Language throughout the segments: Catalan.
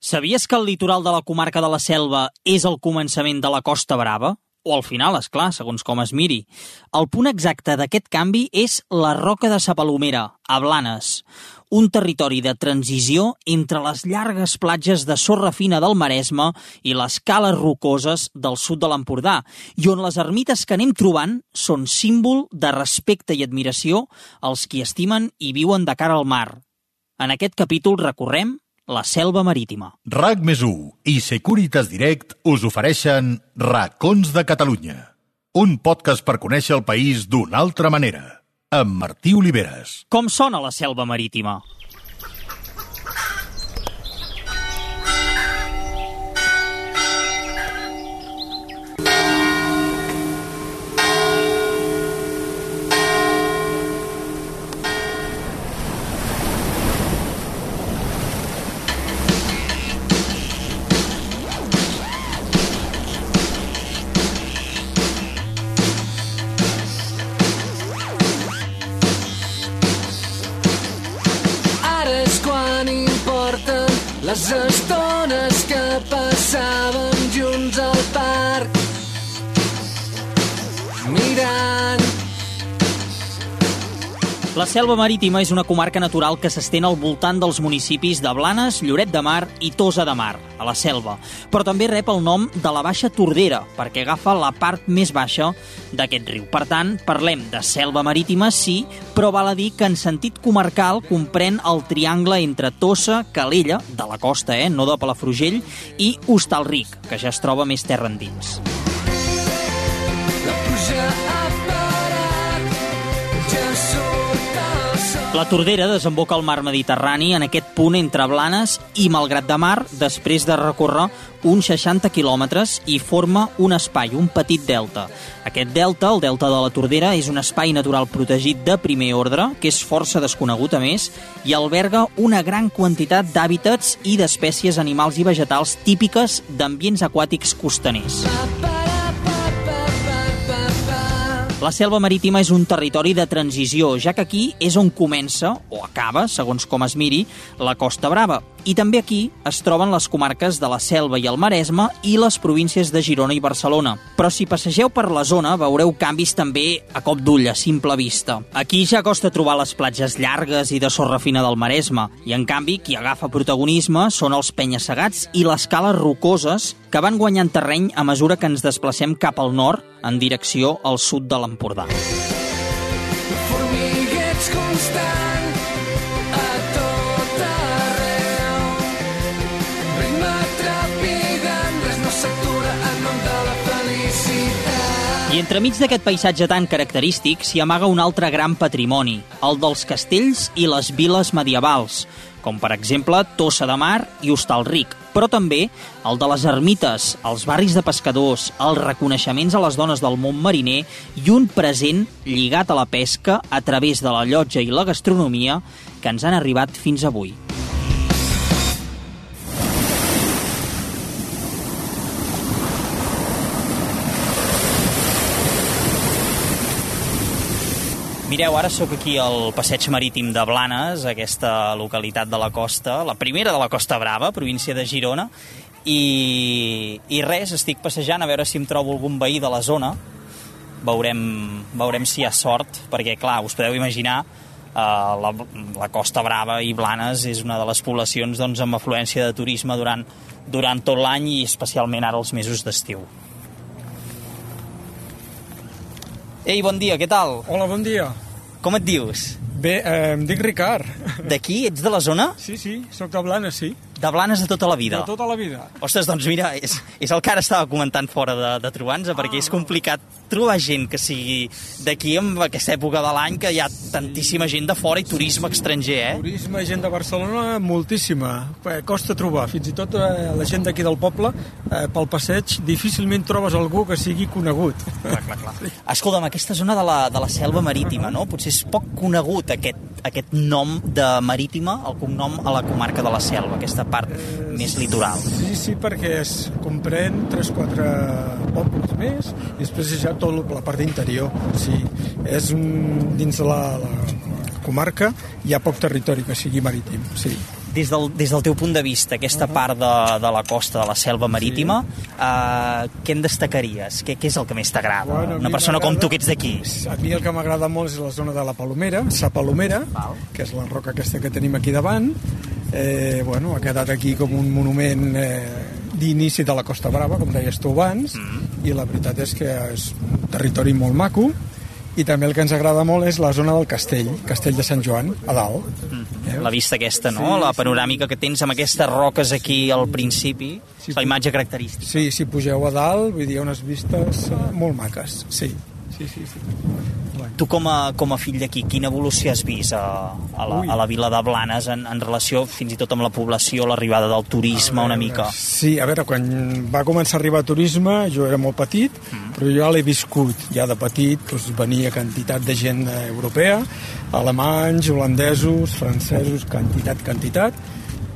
Sabies que el litoral de la comarca de la Selva és el començament de la Costa Brava? O al final, és clar, segons com es miri. El punt exacte d'aquest canvi és la Roca de Sa Palomera, a Blanes, un territori de transició entre les llargues platges de sorra fina del Maresme i les cales rocoses del sud de l'Empordà, i on les ermites que anem trobant són símbol de respecte i admiració als qui estimen i viuen de cara al mar. En aquest capítol recorrem la selva marítima. RAC més i Securitas Direct us ofereixen Racons de Catalunya, un podcast per conèixer el país d'una altra manera, amb Martí Oliveres. Com sona la selva marítima? Les estones que passàvem la Selva Marítima és una comarca natural que s'estén al voltant dels municipis de Blanes, Lloret de Mar i Tosa de Mar, a la selva, però també rep el nom de la Baixa Tordera, perquè agafa la part més baixa d'aquest riu. Per tant, parlem de selva marítima, sí, però val a dir que en sentit comarcal comprèn el triangle entre Tossa, Calella, de la costa, eh, no de Palafrugell, i Hostalric, que ja es troba més terra endins. La Tordera desemboca al mar Mediterrani en aquest punt entre Blanes i Malgrat de Mar després de recórrer uns 60 quilòmetres i forma un espai, un petit delta. Aquest delta, el delta de la Tordera, és un espai natural protegit de primer ordre, que és força desconegut a més, i alberga una gran quantitat d'hàbitats i d'espècies animals i vegetals típiques d'ambients aquàtics costaners. La selva marítima és un territori de transició, ja que aquí és on comença, o acaba, segons com es miri, la Costa Brava. I també aquí es troben les comarques de la Selva i el Maresme i les províncies de Girona i Barcelona. Però si passegeu per la zona veureu canvis també a cop d'ull, a simple vista. Aquí ja costa trobar les platges llargues i de sorra fina del Maresme, i en canvi qui agafa protagonisme són els penya-segats i les cales rocoses que van guanyant terreny a mesura que ens desplacem cap al nord en direcció al sud de l'Empordà. Formiguets constant I entremig d'aquest paisatge tan característic s'hi amaga un altre gran patrimoni, el dels castells i les viles medievals, com per exemple Tossa de Mar i Hostalric, però també el de les ermites, els barris de pescadors, els reconeixements a les dones del món mariner i un present lligat a la pesca a través de la llotja i la gastronomia que ens han arribat fins avui. Mireu, ara sóc aquí al passeig marítim de Blanes, aquesta localitat de la costa, la primera de la Costa Brava, província de Girona, i, i res, estic passejant a veure si em trobo algun veí de la zona. Veurem, veurem si hi ha sort, perquè, clar, us podeu imaginar, eh, la, la Costa Brava i Blanes és una de les poblacions doncs, amb afluència de turisme durant, durant tot l'any i especialment ara els mesos d'estiu. Ei, bon dia, què tal? Hola, bon dia. Com et dius? Bé, eh, em dic Ricard. D'aquí? Ets de la zona? Sí, sí, sóc de Blanes, sí. De Blanes de tota la vida? De tota la vida. Ostres, doncs mira, és, és el que ara estava comentant fora de, de trobar-nos, ah. perquè és complicat trobar gent que sigui d'aquí en aquesta època de l'any, que hi ha tantíssima gent de fora i turisme estranger, eh? Turisme, gent de Barcelona, moltíssima. Eh, costa trobar, fins i tot eh, la gent d'aquí del poble, eh, pel passeig, difícilment trobes algú que sigui conegut. Clar, clar, clar. Escolta'm, aquesta zona de la, de la selva marítima, no? Potser és poc conegut aquest, aquest nom de marítima, el cognom a la comarca de la selva, aquesta part més litoral. Sí, sí, perquè es comprèn 3-4 pobles més i després és ja tot la part interior. Sí, és un, dins de la, la comarca hi ha poc territori que sigui marítim, sí. Des del, des del teu punt de vista, aquesta part de, de la costa, de la selva marítima, eh, què en destacaries? Què, què és el que més t'agrada? Bueno, Una persona com tu que ets d'aquí. A mi el que m'agrada molt és la zona de la Palomera, Sa Palomera, Val. que és la roca aquesta que tenim aquí davant. Eh, bueno, ha quedat aquí com un monument eh, d'inici de la Costa Brava, com deies tu abans, mm. i la veritat és que és un territori molt maco, i també el que ens agrada molt és la zona del castell, Castell de Sant Joan, a dalt. Mm. La vista aquesta, no? Sí, la panoràmica que tens amb aquestes roques aquí al principi, Sí, la imatge característica. Sí, si pugeu a dalt, vull dir, unes vistes eh, molt maques, sí. Sí, sí, sí. Bueno. Tu com a, com a fill d'aquí, quina evolució has vist a, a, la, Ui. a la vila de Blanes en, en relació fins i tot amb la població, l'arribada del turisme una mica? Sí, a veure, quan va començar a arribar turisme, jo era molt petit, mm. però jo ja l'he viscut. Ja de petit doncs, venia quantitat de gent eh, europea, alemanys, holandesos, francesos, quantitat, quantitat,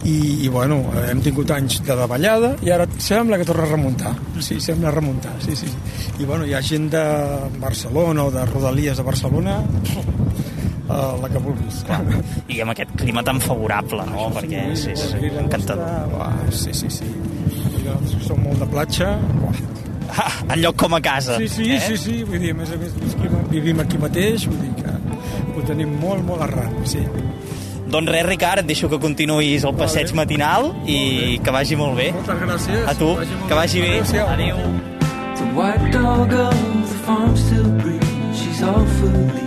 i, i bueno, hem tingut anys de davallada i ara sembla que torna a remuntar sí, sembla remuntar, sí, sí, sí. i bueno, hi ha gent de Barcelona o de Rodalies de Barcelona uh, la que vulguis I amb aquest clima tan favorable, no? Perquè és, és Aquí la encantador. uah, sí, sí, sí. Som molt de platja. Uah. Ah, en lloc com a casa. Sí, sí, eh? sí, sí, vull dir, a més a més vivim aquí mateix, vull dir que ho tenim molt, molt arran, sí. Doncs res, Ricard, et deixo que continuïs el passeig Vale. matinal i que vagi molt bé. Moltes gràcies. A tu, molt que vagi bé. Adéu-siau. Adéu. The white dog of the farm still breathes. She's off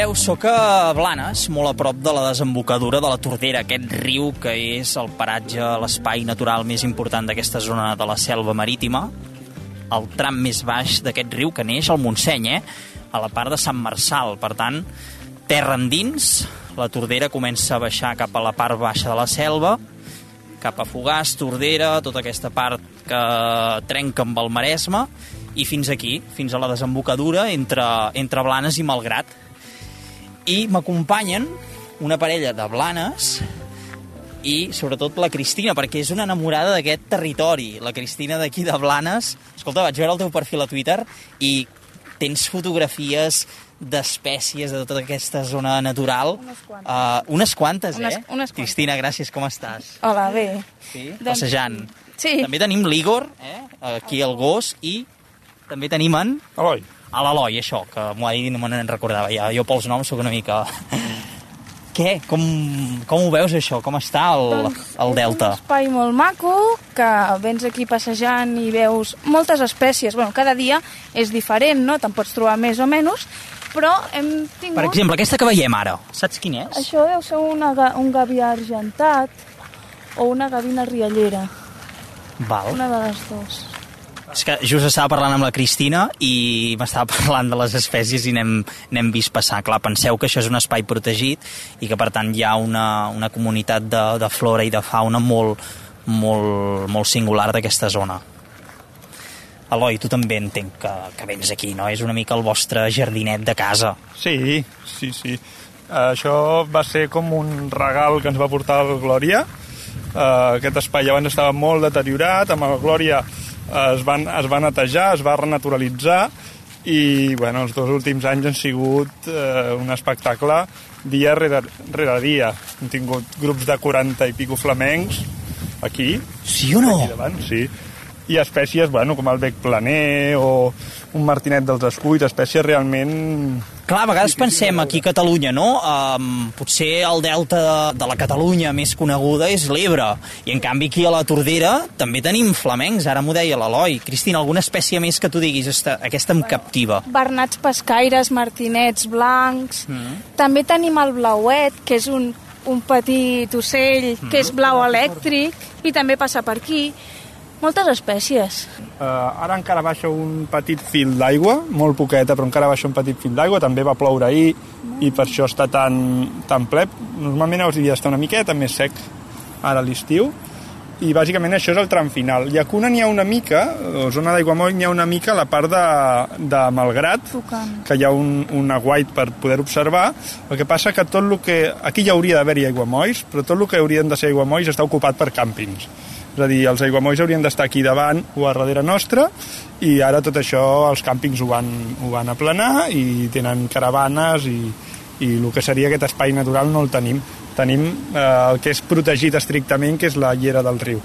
Mireu, sóc a Blanes, molt a prop de la desembocadura de la Tordera, aquest riu que és el paratge, l'espai natural més important d'aquesta zona de la selva marítima, el tram més baix d'aquest riu que neix al Montseny, eh? a la part de Sant Marçal. Per tant, terra endins, la Tordera comença a baixar cap a la part baixa de la selva, cap a Fogàs, Tordera, tota aquesta part que trenca amb el Maresme, i fins aquí, fins a la desembocadura entre, entre Blanes i Malgrat. I m'acompanyen una parella de Blanes i sobretot la Cristina, perquè és una enamorada d'aquest territori. La Cristina d'aquí de Blanes... Escolta, vaig veure el teu perfil a Twitter i tens fotografies d'espècies de tota aquesta zona natural. Unes quantes. Uh, unes quantes, Unes- eh? unes quantes. Cristina, gràcies, com estàs? Hola, bé. Sí? Doncs- Passejant. Sí. També tenim l'Igor, eh? aquí el gos, i també tenim en... Eloi, A l'Eloi, això, que m'ho ha dit i no me n'en recordava ja. Jo pels noms sóc una mica... Què? Com, com ho veus, això? Com està el, Doncs el delta? És un espai molt maco, que vens aquí passejant i veus moltes espècies. Bueno, cada dia és diferent, no? Te'n pots trobar més o menys, però hem tingut... Per exemple, aquesta que veiem ara, saps quin és? Això deu ser una, un gavià argentat o una gavina riallera, Val. una de les dues. És que just estava parlant amb la Cristina i m'estava parlant de les espècies i n'hem vist passar. Clar, penseu que això és un espai protegit i que, per tant, hi ha una, una comunitat de, de flora i de fauna molt, molt, molt singular d'aquesta zona. Eloi, tu també entenc que, que vens aquí, no? És una mica el vostre jardinet de casa. sí, sí, sí. Això va ser com un regal que ens va portar el Glòria. Uh, aquest espai abans estava molt deteriorat, amb el Glòria es, van, es va netejar, es va renaturalitzar i bueno, els dos últims anys han sigut uh, un espectacle dia rere, rere dia. Hem tingut grups de 40 i pico flamencs aquí, Sí o no? aquí davant, sí. I espècies, bueno, com el bec planer o un martinet dels esculls, espècies realment... Clar, a vegades pensem aquí a Catalunya, no? Um, potser el delta de, la Catalunya més coneguda és l'Ebre, i en canvi aquí a la Tordera també tenim flamencs, ara m'ho deia l'Eloi. Cristina, alguna espècie més que tu diguis, esta, aquesta em captiva? Bernats pescaires, martinets blancs... Mm. També tenim el blauet, que és un, un petit ocell que és blau elèctric i també passa per aquí. Moltes espècies. Uh, ara encara baixa un petit fil d'aigua, molt poqueta, però encara baixa un petit fil d'aigua. També va ploure ahir i per això està tan, tan ple. Normalment a dia està una miqueta més sec ara a l'estiu. i bàsicament això és el tram final. Llacuna n'hi ha una mica, o zona d'aiguamoll n'hi ha una mica a la part de, de Malgrat, Tocant. que hi ha un, un aguait per poder observar. El que passa que tot el que... Aquí ja hauria d'haver-hi aiguamolls, però tot el que haurien de ser aiguamolls està ocupat per càmpings. És a dir, els aiguamolls haurien d'estar aquí davant o a darrere nostre i ara tot això els càmpings ho van, ho van aplanar i tenen caravanes i, i el que seria aquest espai natural no el tenim. Tenim eh, el que és protegit estrictament, que és la llera del riu.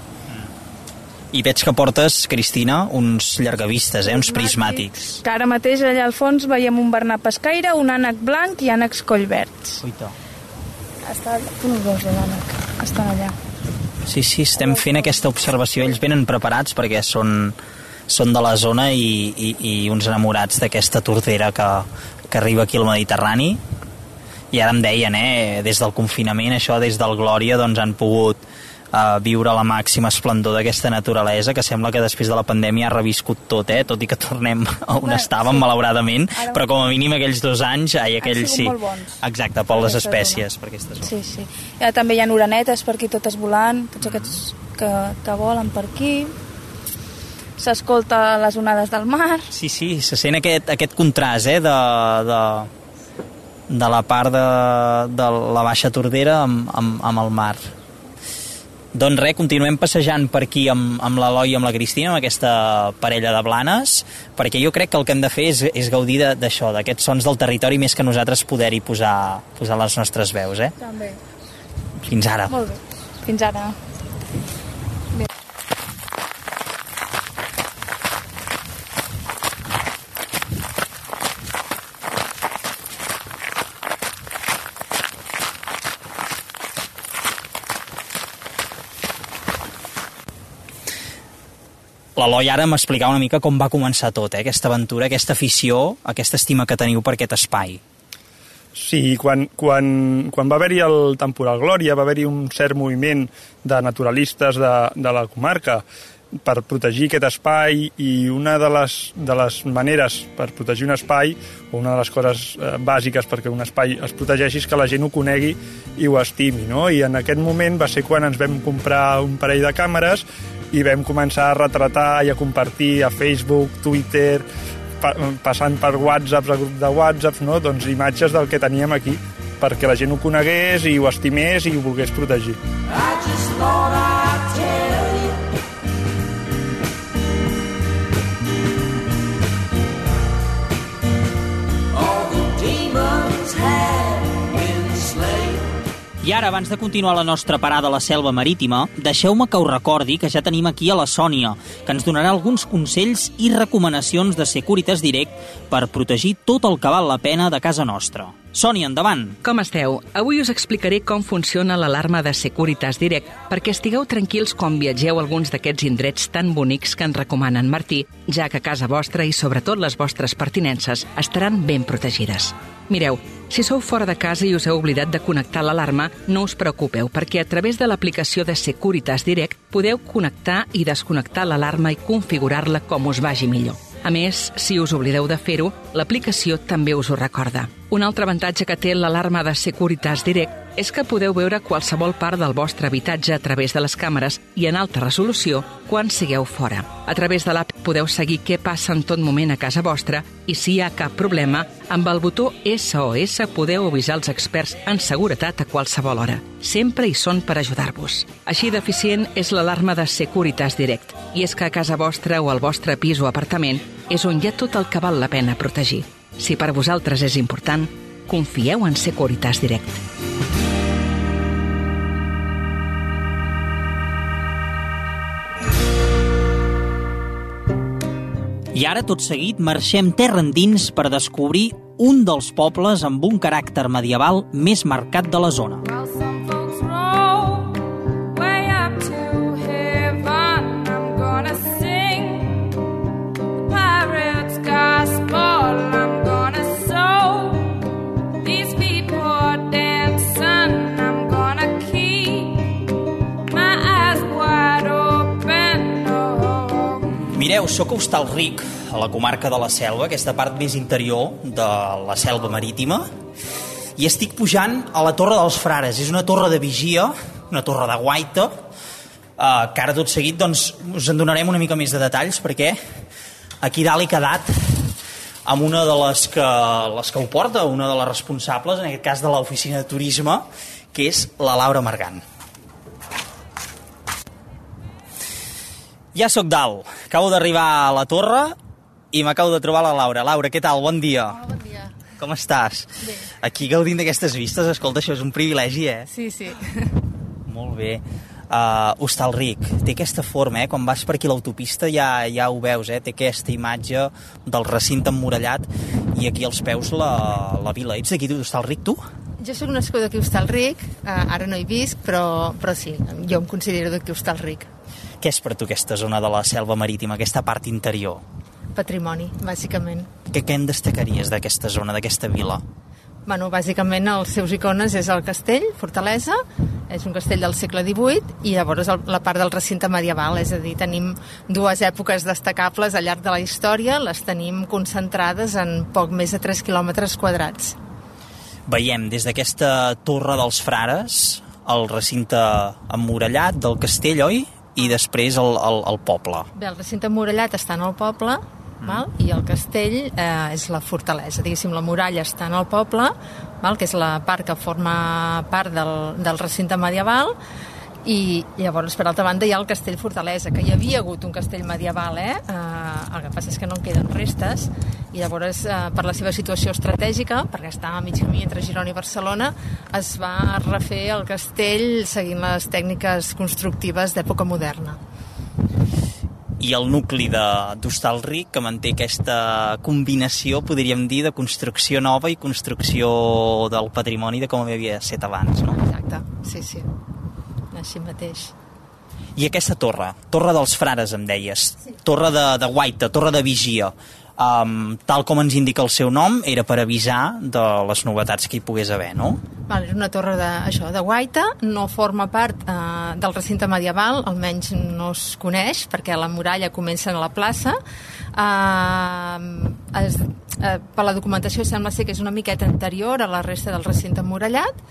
I veig que portes, Cristina, uns llargavistes, eh? uns prismàtics. Que ara mateix allà al fons veiem un bernat pescaire, un ànec blanc i ànecs collverds. Uita. Està... Tu no veus l'ànec, estan allà. Sí, sí, estem fent aquesta observació. Ells venen preparats perquè són, són de la zona i, i, i uns enamorats d'aquesta tordera que, que arriba aquí al Mediterrani. I ara em deien, eh, des del confinament, això des del Glòria, doncs han pogut eh, viure la màxima esplendor d'aquesta naturalesa que sembla que després de la pandèmia ha reviscut tot, eh, tot i que tornem a on Bueno, estàvem, sí. malauradament, Ara- però com a mínim aquells dos anys, ai, aquells sí. bons. Exacte, per les espècies, per aquesta zona. Sí, sí. Ja, també hi ha orenetes per aquí totes volant, tots aquests que, que volen per aquí. S'escolta les onades del mar. Sí, sí, se sent aquest, aquest contrast eh, de, de, de la part de, de la Baixa Tordera amb, amb, amb el mar. Doncs res, continuem passejant per aquí amb, amb l'Eloi i amb la Cristina, amb aquesta parella de blanes, perquè jo crec que el que hem de fer és, és gaudir d'això, d'aquests sons del territori, més que nosaltres poder-hi posar, posar les nostres veus. Eh? També. Fins ara. Molt bé. Fins ara. L'Eloi ara m'explicava una mica com va començar tot, eh? aquesta aventura, aquesta afició, aquesta estima que teniu per aquest espai. Sí, quan, quan, quan va haver-hi el temporal Glòria va haver-hi un cert moviment de naturalistes de, de la comarca per protegir aquest espai i una de les, de les maneres per protegir un espai o una de les coses eh, bàsiques perquè un espai es protegeixi és que la gent ho conegui i ho estimi, no? I en aquest moment va ser quan ens vam comprar un parell de càmeres i vam començar a retratar i a compartir a Facebook, Twitter, pa passant per whatsapps, a grup de whatsapps, no? doncs imatges del que teníem aquí perquè la gent ho conegués i ho estimés i ho volgués protegir. I just I ara, abans de continuar la nostra parada a la selva marítima, deixeu-me que us recordi que ja tenim aquí a la Sònia, que ens donarà alguns consells i recomanacions de Securitas Direct per protegir tot el que val la pena de casa nostra. Sònia, endavant! Com esteu? Avui us explicaré com funciona l'alarma de Securitas Direct perquè estigueu tranquils quan viatgeu a alguns d'aquests indrets tan bonics que ens recomana en Martí, ja que casa vostra i sobretot les vostres pertinences estaran ben protegides. Mireu, si sou fora de casa i us heu oblidat de connectar l'alarma, no us preocupeu, perquè a través de l'aplicació de Securitas Direct podeu connectar i desconnectar l'alarma i configurar-la com us vagi millor. A més, si us oblideu de fer-ho, l'aplicació també us ho recorda. Un altre avantatge que té l'alarma de Securitas Direct és que podeu veure qualsevol part del vostre habitatge a través de les càmeres i en alta resolució quan sigueu fora. A través de l'app podeu seguir què passa en tot moment a casa vostra i si hi ha cap problema, amb el botó SOS podeu avisar els experts en seguretat a qualsevol hora. Sempre hi són per ajudar-vos. Així d'eficient és l'alarma de Securitas Direct. I és que a casa vostra o al vostre pis o apartament és on hi ha tot el que val la pena protegir. Si per vosaltres és important, confieu en Securitas Direct. I ara, tot seguit, marxem terra endins per descobrir un dels pobles amb un caràcter medieval més marcat de la zona. Mireu, sóc a Hostalric, a la comarca de la Selva, aquesta part més interior de la selva marítima, i estic pujant a la Torre dels Frares. És una torre de vigia, una torre de guaita, uh, que ara tot seguit doncs, us en donarem una mica més de detalls perquè aquí dalt he quedat amb una de les que, les que ho porta, una de les responsables, en aquest cas de l'oficina de turisme, que és la Laura Margant. Ja sóc dalt, acabo d'arribar a la torre i m'acabo de trobar la Laura. Laura, què tal? Bon dia. Hola, bon dia. Com estàs? Bé. Aquí gaudint d'aquestes vistes, escolta, això és un privilegi, eh? Sí, sí. Molt bé. Uh, Hostalric, té aquesta forma, eh? Quan vas per aquí l'autopista ja, ja ho veus, eh? Té aquesta imatge del recinte emmurallat i aquí als peus la, la vila. Ets d'aquí d'Hostalric, tu? Jo sóc nascuda aquí a Hostalric, eh, ara no hi visc, però, però sí, jo em considero d'aquí a Hostalric. Què és per tu aquesta zona de la selva marítima, aquesta part interior? Patrimoni, bàsicament. Què, què en destacaries d'aquesta zona, d'aquesta vila? Bueno, bàsicament els seus icones és el castell, Fortalesa, és un castell del segle XVIII i llavors la part del recinte medieval, és a dir, tenim dues èpoques destacables al llarg de la història, les tenim concentrades en poc més de 3 quilòmetres quadrats. Veiem des d'aquesta torre dels frares el recinte emmurallat del castell, oi? I després el, el, el poble. Bé, el recinte murallat està en el poble, val? i el castell eh, és la fortalesa. Diguéssim, la muralla està en el poble, val? que és la part que forma part del, del recinte medieval, i llavors, per altra banda, hi ha el castell Fortalesa, que hi havia hagut un castell medieval, eh? eh el que passa és que no en queden restes, i llavors, eh, per la seva situació estratègica, perquè està a mig camí entre Girona i Barcelona, es va refer el castell seguint les tècniques constructives d'època moderna. i el nucli de- d'Hostalric que manté aquesta combinació, podríem dir, de construcció nova i construcció del patrimoni de com havia estat abans. No? Exacte, sí, sí. Així mateix. I aquesta torre, Torre dels Frares, em deies, Torre de, de Guaita, Torre de Vigia, um, tal com ens indica el seu nom, era per avisar de les novetats que hi pogués haver, no? Val, és una torre de, això, de guaita, no forma part eh, del recinte medieval, almenys no es coneix, perquè la muralla comença a la plaça. Eh, es, eh, per la documentació sembla ser que és una miqueta anterior a la resta del recinte emmurallat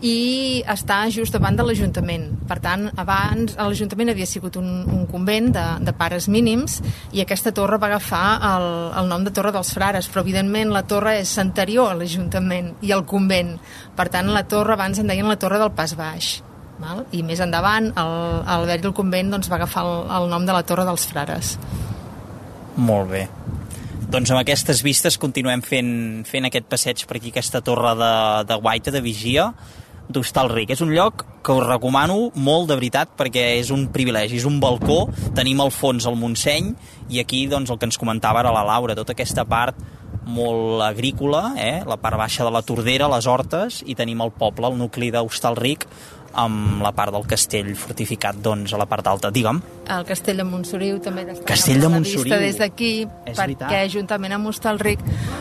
i està just davant de l'Ajuntament. Per tant, abans l'Ajuntament havia sigut un, un convent de, de pares mínims i aquesta torre va agafar el, el nom de Torre dels Frares, però evidentment la torre és anterior a l'Ajuntament i al convent. Per tant, la torre abans en deien la Torre del Pas Baix. Val? I més endavant, el, el vell del convent doncs, va agafar el, el nom de la Torre dels Frares. Molt bé. Doncs amb aquestes vistes continuem fent, fent aquest passeig per aquí, aquesta torre de, de Guaita, de Vigia, d'Hostalric. És un lloc que us recomano molt, de veritat, perquè és un privilegi, és un balcó, tenim al fons el Montseny, i aquí doncs, el que ens comentava ara la Laura, tota aquesta part molt agrícola, eh? la part baixa de la Tordera, les hortes, i tenim el poble, el nucli d'Hostalric, amb la part del castell fortificat doncs, a la part alta. Digue'm. El castell de Montsoriu també destaca Castell de Montsoriu. vista des d'aquí perquè veritat. juntament amb Hostalric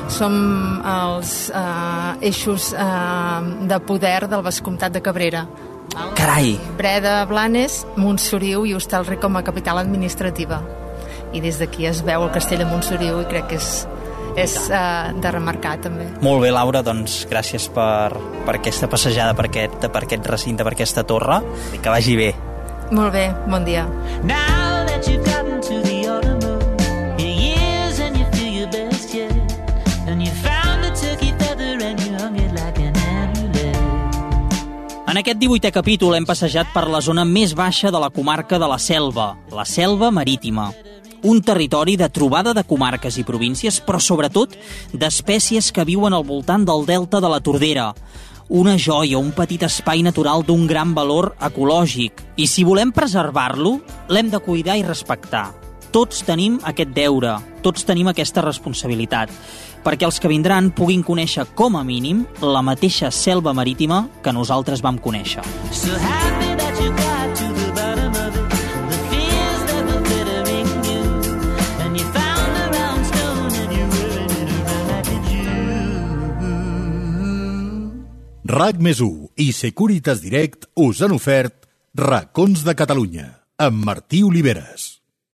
som els eh, eixos eh, de poder del Vescomtat de Cabrera. Val? Carai! Breda, Blanes, Montsoriu i Hostalric com a capital administrativa. I des d'aquí es veu el castell de Montsoriu i crec que és, és eh, de remarcar també. Molt bé, Laura, doncs gràcies per, per aquesta passejada per aquest, per aquest recinte, per aquesta torre, i que vagi bé. Molt bé, bon dia. Now that you've gotten to the autumn your years and you feel your best yet, and you found a turkey feather and you hung it like an. En aquest 18è capítol hem passejat per la zona més baixa de la comarca de la Selva, la Selva Marítima. Un territori de trobada de comarques i províncies, però sobretot d'espècies que viuen al voltant del delta de la Tordera. Una joia, un petit espai natural d'un gran valor ecològic. I si volem preservar-lo, l'hem de cuidar i respectar. Tots tenim aquest deure, tots tenim aquesta responsabilitat, perquè els que vindran puguin conèixer com a mínim la mateixa selva marítima que nosaltres vam conèixer. So happy that you got RAC més i Securitas Direct us han ofert Racons de Catalunya amb Martí Oliveres.